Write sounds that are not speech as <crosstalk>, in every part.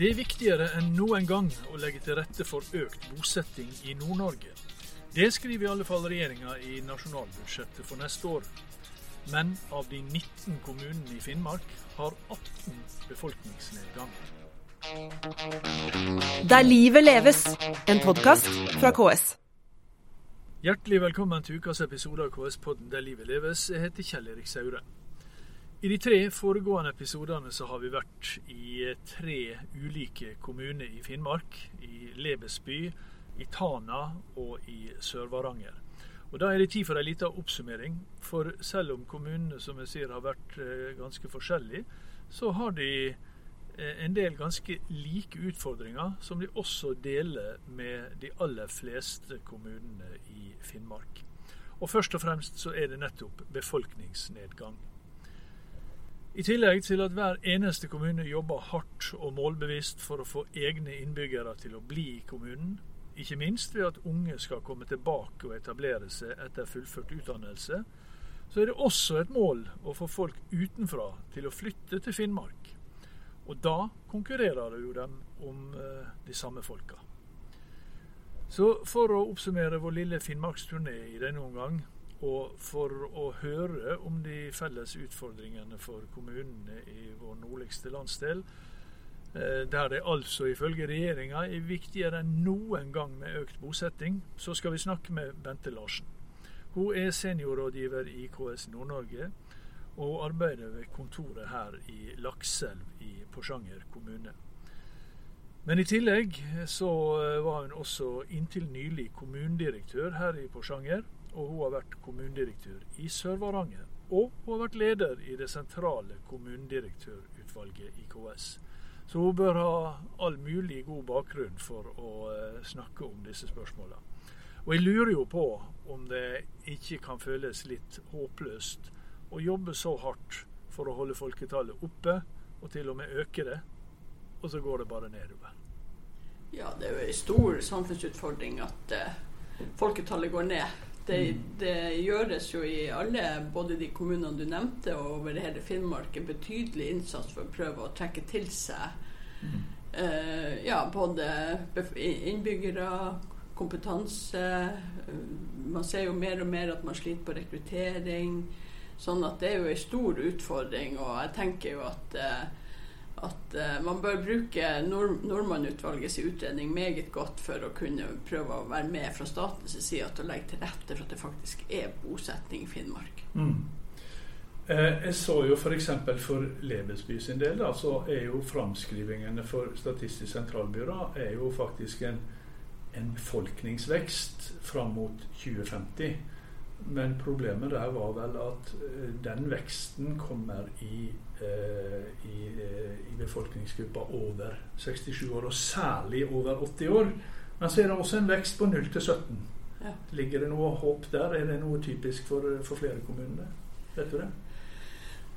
Det er viktigere enn noen gang å legge til rette for økt bosetting i Nord-Norge. Det skriver i alle fall regjeringa i nasjonalbudsjettet for neste år. Men av de 19 kommunene i Finnmark har 18 befolkningsnedgang. Der livet leves, en podkast fra KS. Hjertelig velkommen til ukas episode av KS-podden Der livet leves. Jeg heter Kjell Erik Saure. I de tre foregående episodene så har vi vært i tre ulike kommuner i Finnmark. I Lebesby, i Tana og i Sør-Varanger. Og Da er det tid for en liten oppsummering. For selv om kommunene som jeg sier har vært eh, ganske forskjellige, så har de eh, en del ganske like utfordringer, som de også deler med de aller fleste kommunene i Finnmark. Og Først og fremst så er det nettopp befolkningsnedgang. I tillegg til at hver eneste kommune jobber hardt og målbevisst for å få egne innbyggere til å bli i kommunen, ikke minst ved at unge skal komme tilbake og etablere seg etter fullført utdannelse, så er det også et mål å få folk utenfra til å flytte til Finnmark. Og da konkurrerer jo de om eh, de samme folka. Så for å oppsummere vår lille finnmarksturné i denne omgang, og for å høre om de felles utfordringene for kommunene i vår nordligste landsdel, eh, der det altså ifølge regjeringa er viktigere enn noen gang med økt bosetting, så skal vi snakke med Bente Larsen. Hun er seniorrådgiver i KS Nord-Norge, og arbeider ved kontoret her i Lakselv i Porsanger kommune. Men i tillegg så eh, var hun også inntil nylig kommunedirektør her i Porsanger og hun har vært kommunedirektør i Sør-Varanger. Og hun har vært leder i det sentrale kommunedirektørutvalget i KS. Så hun bør ha all mulig god bakgrunn for å uh, snakke om disse spørsmålene. Og jeg lurer jo på om det ikke kan føles litt håpløst å jobbe så hardt for å holde folketallet oppe, og til og med øke det, og så går det bare nedover. Ja, det er jo en stor samfunnsutfordring at uh, folketallet går ned. Det, det, gjøres jo i alle, både de kommunene du nevnte og over hele Finnmark, en betydelig innsats for å prøve å trekke til seg uh, ja, både innbyggere, kompetanse. Man ser jo mer og mer at man sliter på rekruttering. Sånn at det er jo en stor utfordring, og jeg tenker jo at uh, at uh, man bør bruke Nord Nordmann-utvalgets utredning meget godt for å kunne prøve å være med fra statens side til å legge til rette for at det faktisk er bosetning i Finnmark. Mm. Eh, jeg så jo f.eks. For, for Lebesby sin del, da, så er jo framskrivingene for Statistisk sentralbyrå er jo faktisk en, en befolkningsvekst fram mot 2050. Men problemet der var vel at uh, den veksten kommer i Eh, i, eh, i befolkningsgruppa over 67 år, og særlig over 80 år. Men så er det også en vekst på 0 til 17. Ja. Ligger det noe håp der? Er det noe typisk for, for flere kommuner? Vet du det?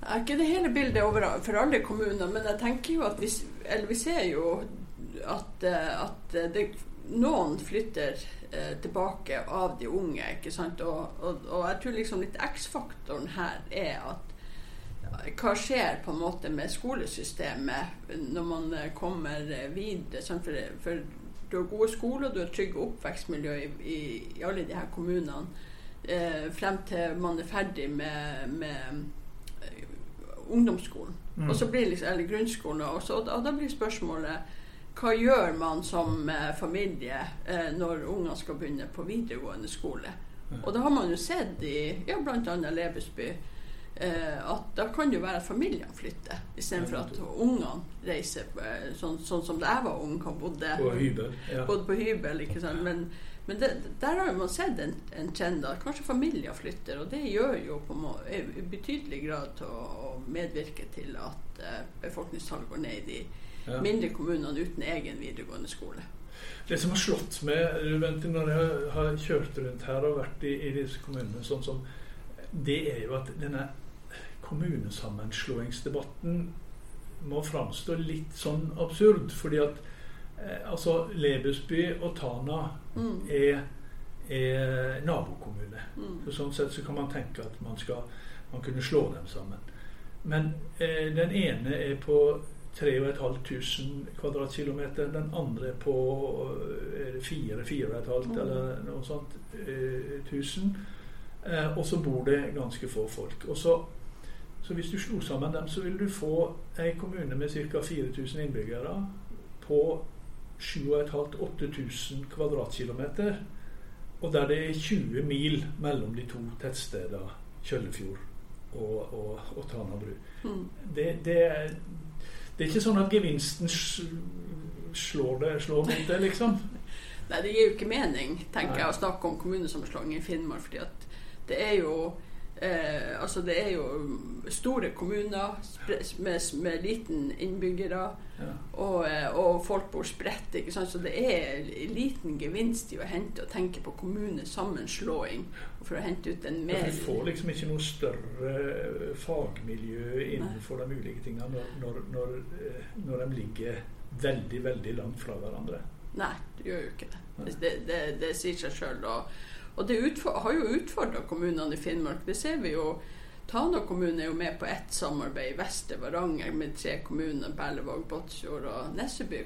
Det er ikke det hele bildet over, for alle kommuner, men jeg tenker jo at vi, eller vi ser jo at, eh, at det, noen flytter eh, tilbake av de unge. ikke sant? Og, og, og jeg tror liksom litt X-faktoren her er at hva skjer på en måte med skolesystemet når man eh, kommer videre? Sant? for, for, du har gode skoler, du har trygge oppvekstmiljø i, i, i alle de her kommunene. Eh, frem til man er ferdig med, med uh, ungdomsskolen. Mm. Og så blir liksom, eller grunnskolen. Og, da, og da blir spørsmålet hva gjør man som eh, familie eh, når unger skal begynne på videregående skole? Mm. Og da har man jo sett i ja, bl.a. Lebesby eh, at da kan det jo være at familiene flytter, istedenfor at ungene reiser eh, sånn, sånn, som da jeg var ung og bodde på hybel. Ja. Bodde på hybel ikke sant? Men, men det, der har man sett en, en trend at kanskje familier flytter, og det gjør jo på må, i betydelig grad til å, å medvirke til at eh, befolkningstallet går ned i de ja. mindre kommunene uten egen videregående skole. Det som har slått meg når jeg har kjørt rundt her og vært i, i disse kommunene, sånn som det er jo at denne kommunesammenslåingsdebatten må framstå litt sånn absurd. Fordi at eh, altså Lebesby og Tana mm. er, er nabokommune. Mm. Så sånn sett så kan man tenke at man skal man kunne slå dem sammen. Men eh, den ene er på 3500 kvadratkilometer. Den andre på eh, 4-4,5 Mm. eller noe sånt eh, tusen. Eh, og så bor det ganske få folk. Og så, så hvis du slo sammen dem, så vil du få ei kommune med ca. 4000 innbyggere på 7500-8000 kvadratkilometer. Og der det er 20 mil mellom de to tettstedene Kjøllefjord og, og, og Tanabru. Mm. Det, det, det er ikke sånn at gevinsten slår, det, slår mot det, liksom. Nei, det gir jo ikke mening, tenker Nei. jeg, å snakke om kommunesammenslåing i Finnmark. fordi at det er jo eh, altså det er jo store kommuner med, med liten innbyggere, Ja. og, eh, og folk bor spredt. ikke sant? Så det er liten gevinst i å hente og tenke på kommunesammenslåing for å hente ut en mer Du får liksom ikke noe større eh, fagmiljø innenfor de ulike tingene når, når, når, eh, når de ligger veldig, veldig langt fra hverandre. Nei, det gjør jo ikke det. Det, det, det, det sier seg sjøl. Og, det har jo utfordra kommunene i Finnmark. Det ser vi jo. Tana kommune er jo med på ett samarbeid i Vestre Varanger med tre kommuner, Berlevåg, Båtsfjord og Nesseby.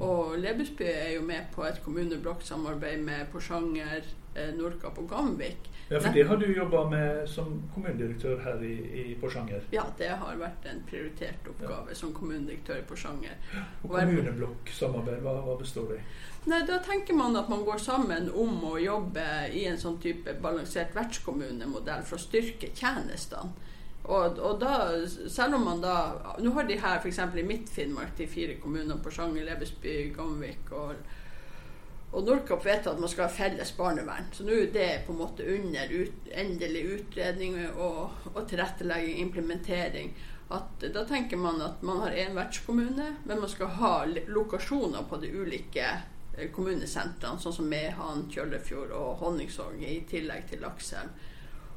Og Lebesby er jo med på et kommuneblokksamarbeid med Porsanger, eh, Nordkapp og Gamvik. Ja, for det har du jobba med som kommunedirektør her i, i Porsanger. Ja, det har vært en prioritert oppgave som kommunedirektør i Porsanger. Og kommuneblokksamarbeid, hva, hva består det i? Nei, Da tenker man at man går sammen om å jobbe i en sånn type balansert vertskommunemodell for å styrke tjenestene. Og, og da, selv om man da Nå har de her f.eks. i Midt-Finnmark de fire kommunene Porsanger, Lebesby, Gamvik og, og Nordkapp vedtatt at man skal ha felles barnevern. Så nå er det på en måte under ut, endelig utredning og, og tilrettelegging, implementering. At, da tenker man at man har én vertskommune, men man skal ha lokasjoner på de ulike eh, kommunesentrene, sånn som Mehamn, Kjøllefjord og Honningsvåg, i tillegg til Lakselv.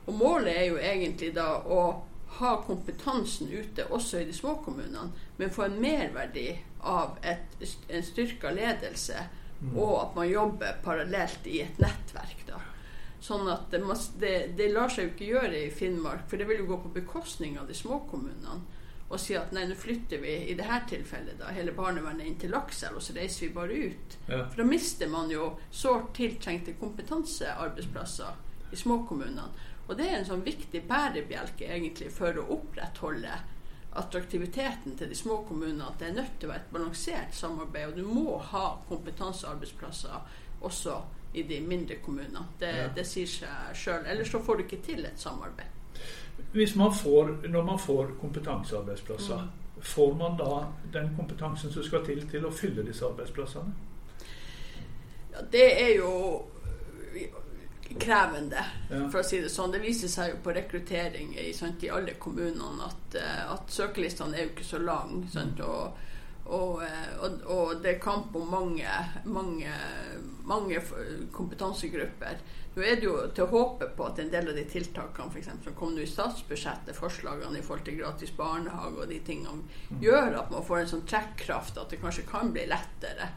Og målet er jo egentlig da å ha kompetansen ute også i de små kommunene, men få en merverdi av et, en styrka ledelse, og at man jobber parallelt i et nettverk. da. Sånn at det, det, det lar seg jo ikke gjøre i Finnmark, for det vil jo gå på bekostning av de små kommunene. Og si at nei, nå flytter vi i det her tilfellet da, hele barnevernet inn til Lakselv, og så reiser vi bare ut. Ja. For da mister man jo sårt tiltrengte kompetansearbeidsplasser i småkommunene. Og det er en sånn viktig bærebjelke egentlig for å opprettholde attraktiviteten til de små kommunene. At det er nødt til å være et balansert samarbeid, og du må ha kompetansearbeidsplasser også i de mindre kommunene. Det, Ja. det sier seg sjøl. Ellers så får du ikke til et samarbeid. Hvis man får, når man får kompetansearbeidsplasser, Mm. får man da den kompetansen som skal til til å fylle disse arbeidsplassene? Ja, det er jo krevende, for å si det sånn. Det viser seg jo på rekruttering i, sant, i alle kommunene at, eh, at søkerlistene er jo ikke så lange. Sant, og, og, eh, og, og det er kamp om mange, mange, mange kompetansegrupper. Nå er det jo til å håpe på at en del av de tiltakene for eksempel, som kom nå i statsbudsjettet, forslagene i forhold til gratis barnehage og de tingene, gjør at man får en sånn trekkraft at det kanskje kan bli lettere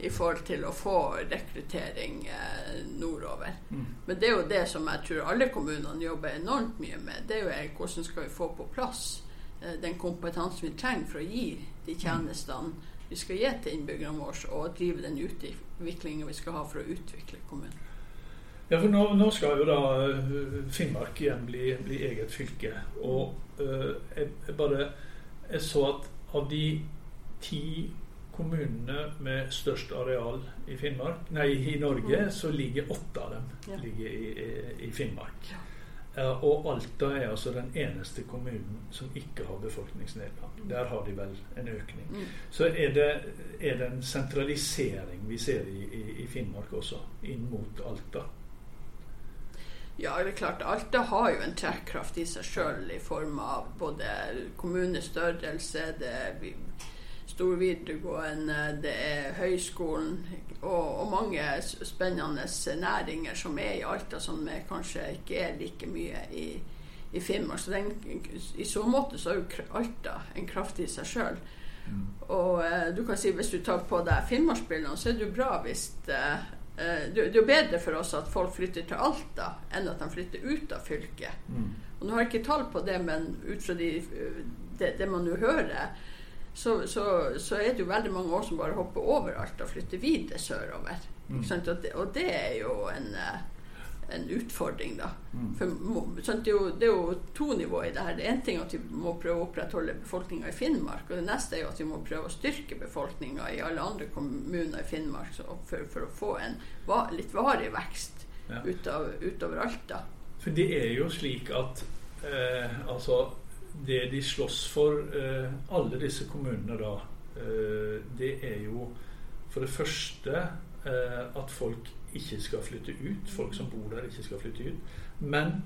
i forhold til å få rekruttering eh, nordover. Men det er jo det som jeg tror alle kommunene jobber enormt mye med. Det er jo eh, hvordan skal vi få på plass den kompetansen vi trenger for å gi de tjenestene vi skal gi til innbyggerne våre, og drive den utviklingen vi skal ha for å utvikle kommunen. Ja, for nå, nå skal jo da øh, Finnmark igjen bli, bli eget fylke. Og uh, jeg, jeg bare Jeg så at av de ti kommunene med størst areal i Finnmark Nei, i Norge, så ligger åtte av dem Ja. ligger i, i, i Finnmark. Ja. Eh, og Alta er altså den eneste kommunen som ikke har befolkningsnedgang. Der har de vel en økning. Mm. Så er det, er det en sentralisering vi ser i, i, i Finnmark også, inn mot Alta. Ja, det er klart. Alta har jo en trekkraft i seg sjøl i form av både kommunestørrelse, det er stor videregående, det er høyskolen og, og mange spennende næringer som er i Alta, som kanskje ikke er like mye i, i Finnmark. Så den, i så måte så er jo Alta en kraft i seg sjøl. Og eh, du kan si hvis du tar på deg finnmarksbrillene, så er det jo bra hvis eh, eh, det, er jo bedre for oss at folk flytter til Alta enn at de flytter ut av fylket. Og nå har jeg ikke tall på det, men ut fra de, det, det man nå hører, så, så, så, er det jo veldig mange år som bare hopper over alt og flytter videre sørover. Mm. Og, det, og, det, er jo en, eh, en utfordring, da. Mm. For det er, jo, det, er jo, to nivåer i det her. Det er én ting at vi må prøve å opprettholde befolkninga i Finnmark. Og det neste er jo at vi må prøve å styrke befolkninga i alle andre kommuner i Finnmark for, for å få en litt varig vekst ja. utover, utover alt. da. For det er jo slik at eh, altså det de slåss for, eh, alle disse kommunene da, eh, det er jo for det første eh, at folk ikke skal flytte ut. Folk som bor der, ikke skal flytte ut. Men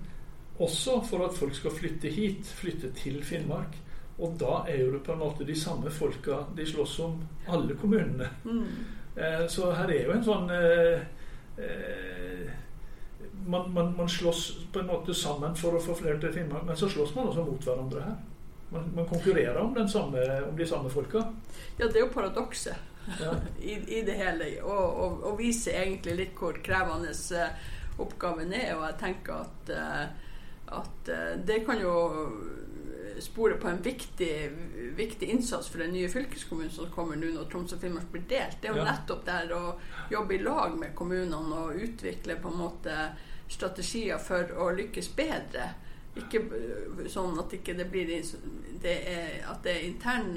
også for at folk skal flytte hit, flytte til Finnmark. Og da er jo det på en måte de samme folka de slåss om, alle kommunene. Mm. Så her er jo en sånn eh, eh, man, man, man, slåss på en måte sammen for å få flere til Finnmark, men så slåss man også mot hverandre her. Man, man konkurrerer om, samme, om, de samme folka. Ja, det er jo paradokset ja. <laughs> I, I, det hele. Og, og, viser egentlig litt hvor krevende uh, oppgaven er. Og jeg tenker at, uh, at uh, det kan jo spore på en viktig, viktig, innsats for den nye fylkeskommunen som kommer nå når Troms og Finnmark blir delt. Det er jo nettopp der å jobbe i lag med kommunene og utvikle på en måte strategier for å lykkes bedre. Ikke sånn at ikke det blir det er, at det er intern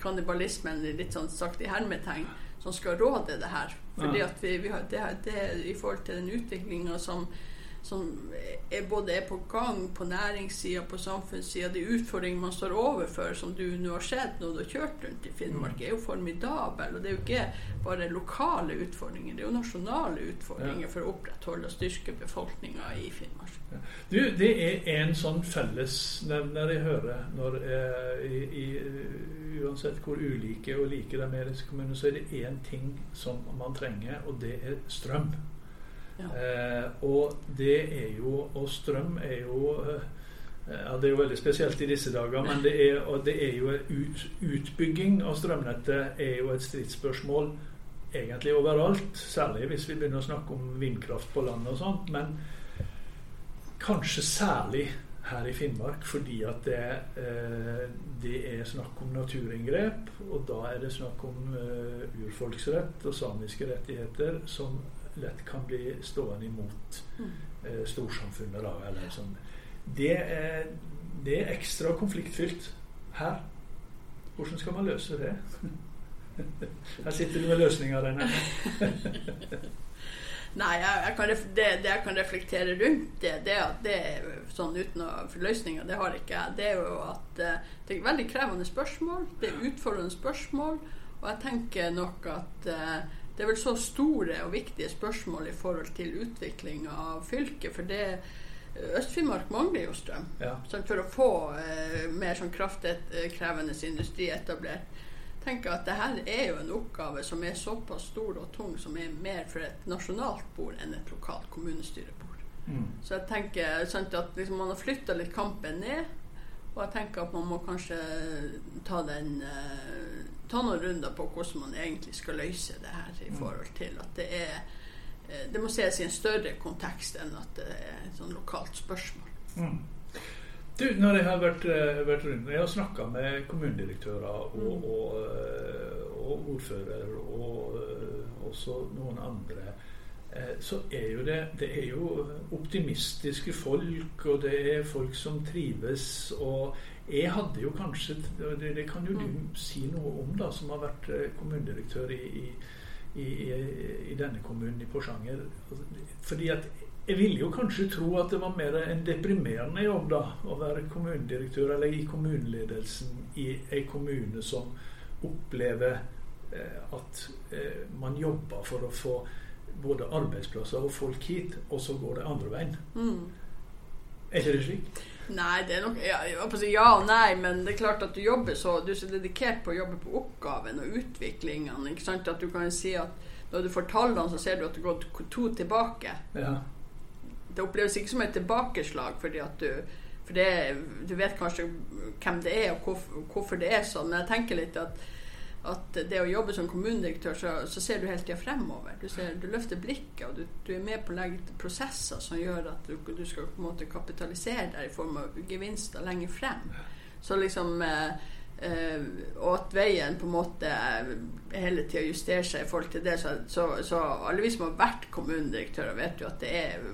kannibalismen, litt sånn sagt i hermetegn, som skal råde det her. Fordi at vi, vi har, det, det, I forhold til den utviklinga som som er både er på gang på næringssida, på samfunnssida. De utfordringene man står overfor, som du nå har sett når du har kjørt rundt i Finnmark, er jo formidabel. Og det er jo ikke bare lokale utfordringer, det er jo nasjonale utfordringer for å opprettholde og styrke befolkninga i Finnmark. Ja. Du, det er en sånn fellesnevner jeg hører når eh, i, i, Uansett hvor ulike og like de er så er det én ting som man trenger, og det er strøm. Eh, og det er jo Og strøm er jo eh, ja, Det er jo veldig spesielt i disse dager, men det er, det er jo ut, utbygging av strømnettet er jo et stridsspørsmål egentlig overalt. Særlig hvis vi begynner å snakke om vindkraft på land og sånt. Men kanskje særlig her i Finnmark fordi at det, eh, det, er snakk om naturinngrep. Og da er det snakk om eh, urfolksrett og samiske rettigheter som lett kan bli stående imot mm. eh, storsamfunnet. Da, eller sånn. det, er, det er ekstra konfliktfylt her. Hvordan skal man løse det? <laughs> Her sitter du med løsninga, Reine. <laughs> Nei, jeg, jeg kan, det, det, jeg kan reflektere rundt det, det det sånn uten å løsninger, det har ikke jeg. Det er jo at uh, det er veldig krevende spørsmål. Det er utfordrende spørsmål. Og jeg tenker nok at uh, det er vel så store og viktige spørsmål i forhold til utvikling av fylket. For det Øst-Finnmark mangler jo strøm. Ja. for å få eh, mer sånn kraftkrevende industri etablert. tenker at dette er jo en oppgave som er såpass stor og tung som er mer for et nasjonalt bord enn et lokalt kommunestyrebord. Mm. Så jeg tenker sånn, at liksom, man har flytta litt kampen ned. Og jeg tenker at man må kanskje ta den eh, ta noen runder på hvordan man egentlig skal løse det her i mm. forhold til at det er eh, Det må ses i en større kontekst enn at det er et sånn lokalt spørsmål. Mm. Du, når jeg har vært, eh, vært rundt Jeg har snakka med kommunedirektører og, mm. og, eh, og ordfører og også noen andre så er jo det, det er jo optimistiske folk, og det er folk som trives. Og jeg hadde jo kanskje Det, det kan jo du mm. si noe om, da, som har vært eh, kommunedirektør i, i, i, i denne kommunen, i Porsanger. Fordi at jeg ville jo kanskje tro at det var mer en deprimerende jobb da, å være kommunedirektør eller i kommuneledelsen i en kommune som opplever eh, at eh, man jobber for å få både arbeidsplasser og folk hit, og så går det andre veien. Mm. Er ikke det slik? Nei, det er nok ja, ja, og nei, men det er klart at du jobber så Du er så dedikert på å jobbe på oppgaven og utviklingen. Ikke sant? At du kan si at når du får tallene, så ser du at det går to tilbake. Ja. Det oppleves ikke som et tilbakeslag, fordi at du for det, du vet kanskje hvem det er, og hvorfor, hvorfor det er sånn. Men jeg tenker litt at at det å jobbe som kommunedirektør, så, så ser du hele tida fremover. Du, ser, du, løfter blikket, og du, du, er med på å legge prosesser som gjør at du, du skal på en måte kapitalisere deg i form av gevinster lenger frem. Så liksom eh, Eh, og at veien på en måte hele tida justerer seg i forhold til det. Så, så, så alle vi som har vært kommunedirektører, vet jo at det er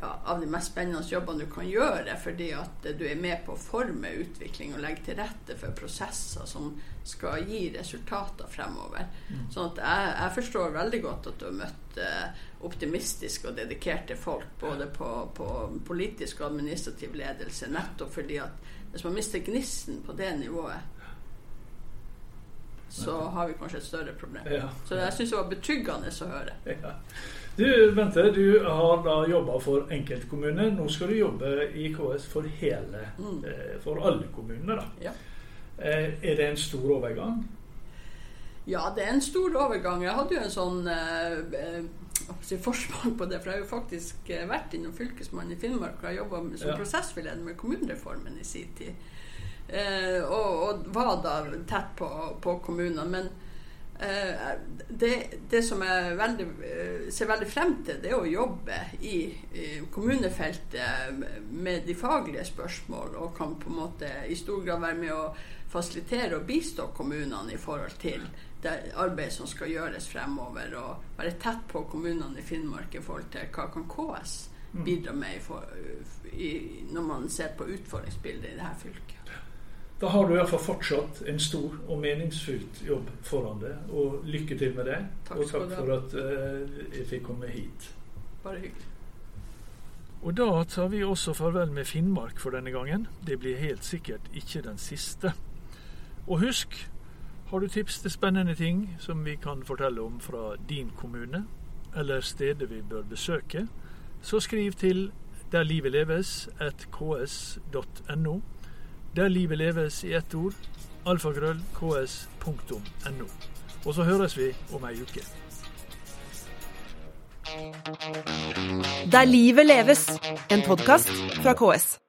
ja, av de mest spennende jobbene du kan gjøre, fordi at du er med på å forme utvikling og legge til rette for prosesser som skal gi resultater fremover. Mm. Sånn at jeg, jeg, forstår veldig godt at du har møtt eh, optimistiske og dedikerte folk, både på, på, politisk og administrativ ledelse, nettopp fordi at hvis man mister gnisten på det nivået, så har vi kanskje et større problem. Ja. Så jeg syns det var betryggende å høre. Ja. Du Bente, du har da jobba for enkeltkommuner. Nå skal du jobbe i KS for hele, mm. eh, for alle kommunene. da. Ja. Eh, er det en stor overgang? Ja, det er en stor overgang. Jeg hadde jo en sånn eh, si forsmak på det. For jeg har jo faktisk eh, vært innom Fylkesmannen i Finnmark og har jobba som ja. prosessveileder med kommunereformen i sin tid. Eh, og, og, var da tett på, på kommunene. Men eh, det, det, som jeg veldig, eh, ser veldig frem til, det er å jobbe i, i, kommunefeltet med de faglige spørsmål, og kan på en måte i stor grad være med å fasilitere og bistå kommunene i forhold til det arbeidet som skal gjøres fremover, og være tett på kommunene i Finnmark i forhold til hva kan KS mm. bidra med i for, i, når man ser på utfordringsbildet i dette fylket. Da har du i hvert fall fortsatt en stor og meningsfylt jobb foran deg. Og lykke til med det. Takk og takk for at uh, jeg fikk komme hit. Bare hyggelig. Og da tar vi også farvel med Finnmark for denne gangen. Det blir helt sikkert ikke den siste. Og husk, har du tips til spennende ting som vi kan fortelle om fra din kommune, eller steder vi bør besøke, så skriv til der livet leves at ks.no der livet leves i ett ord. Alfakrøll ks.no. Og så høres vi om ei uke. Der livet leves, en podkast fra KS.